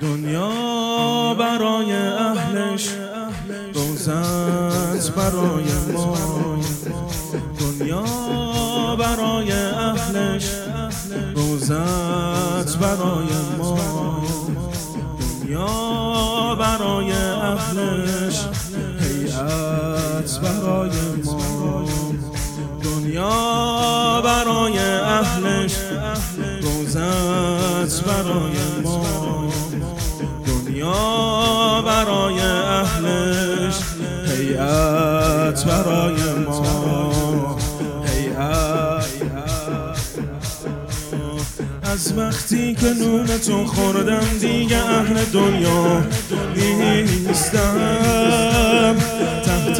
دنیا برای اهلش روزت برای ما. دنیا برای اهلش روزت برای ما. دنیا برای اهلش. هیئت برای ما. دنیا برای اهلش روزت برای ما. دنیا برای اهلش هیئت برای ما. از وقتی که نون تو خوردم دیگه اهل دنیا نیستم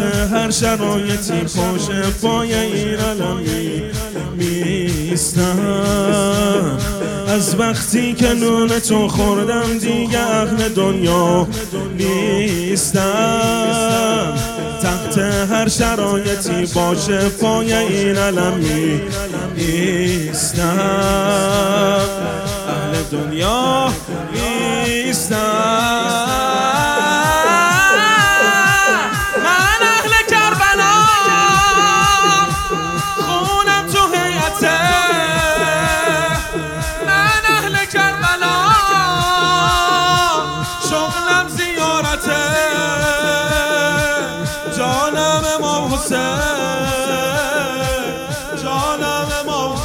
تحت هر شرایطی پاش پای این علمی میستم از وقتی که نون تو خوردم دیگه اهل دنیا نیستم. تحت هر شرایطی باشه پای این علم نیستم. اهل دنیا نیستم. حسین جانم امام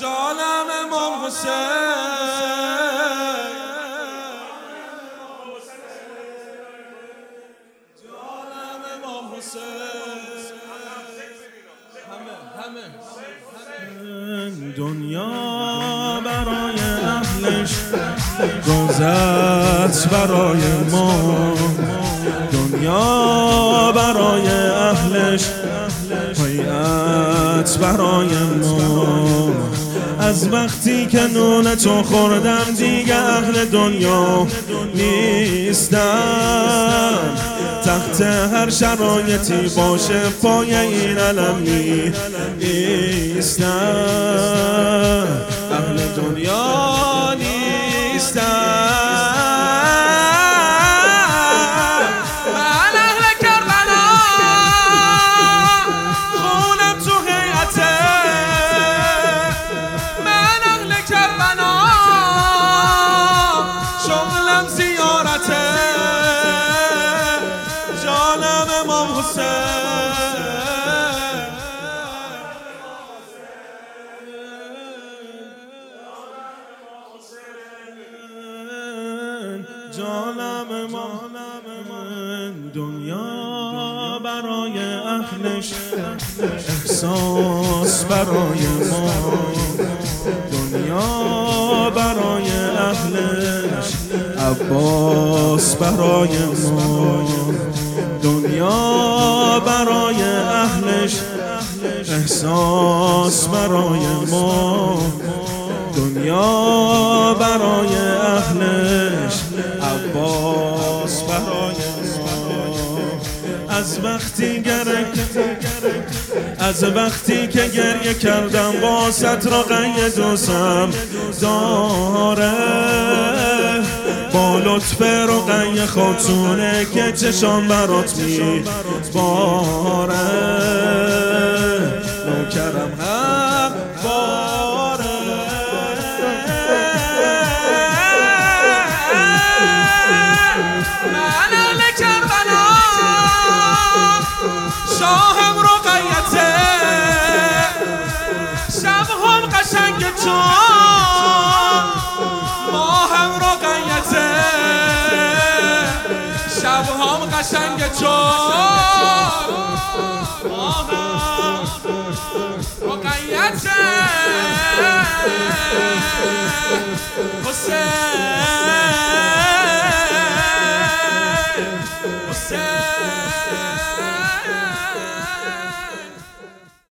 جانم امام حسین جانم امام حسین همه همه دنیا روزت برای ما دنیا برای اهلش حیات برای ما. از وقتی که نون تو خوردم دیگه اهل دنیا نیستم. تحت هر شرایطی باشه پای این علم نیستم. اهل دنیا نیستم من اهل کربلا خونم تو هیئته من اهل کربلا شغلم زیارته جانم امام حسین. جانم من دنیا برای اهلش احساس برای ما. دنیا برای اهلش عباس برای ما. دنیا برای اهلش احساس برای ما. دنیا برای اهلش. عباس برای از وقتی گرک از وقتی که گریه کردم با را قید دوستم داره. با لطف رقی خاتونه که چشان برات می باره من اهل کربلا شاهم شب هم قشنگ چون ماهم شب هم قشنگ چون ماهم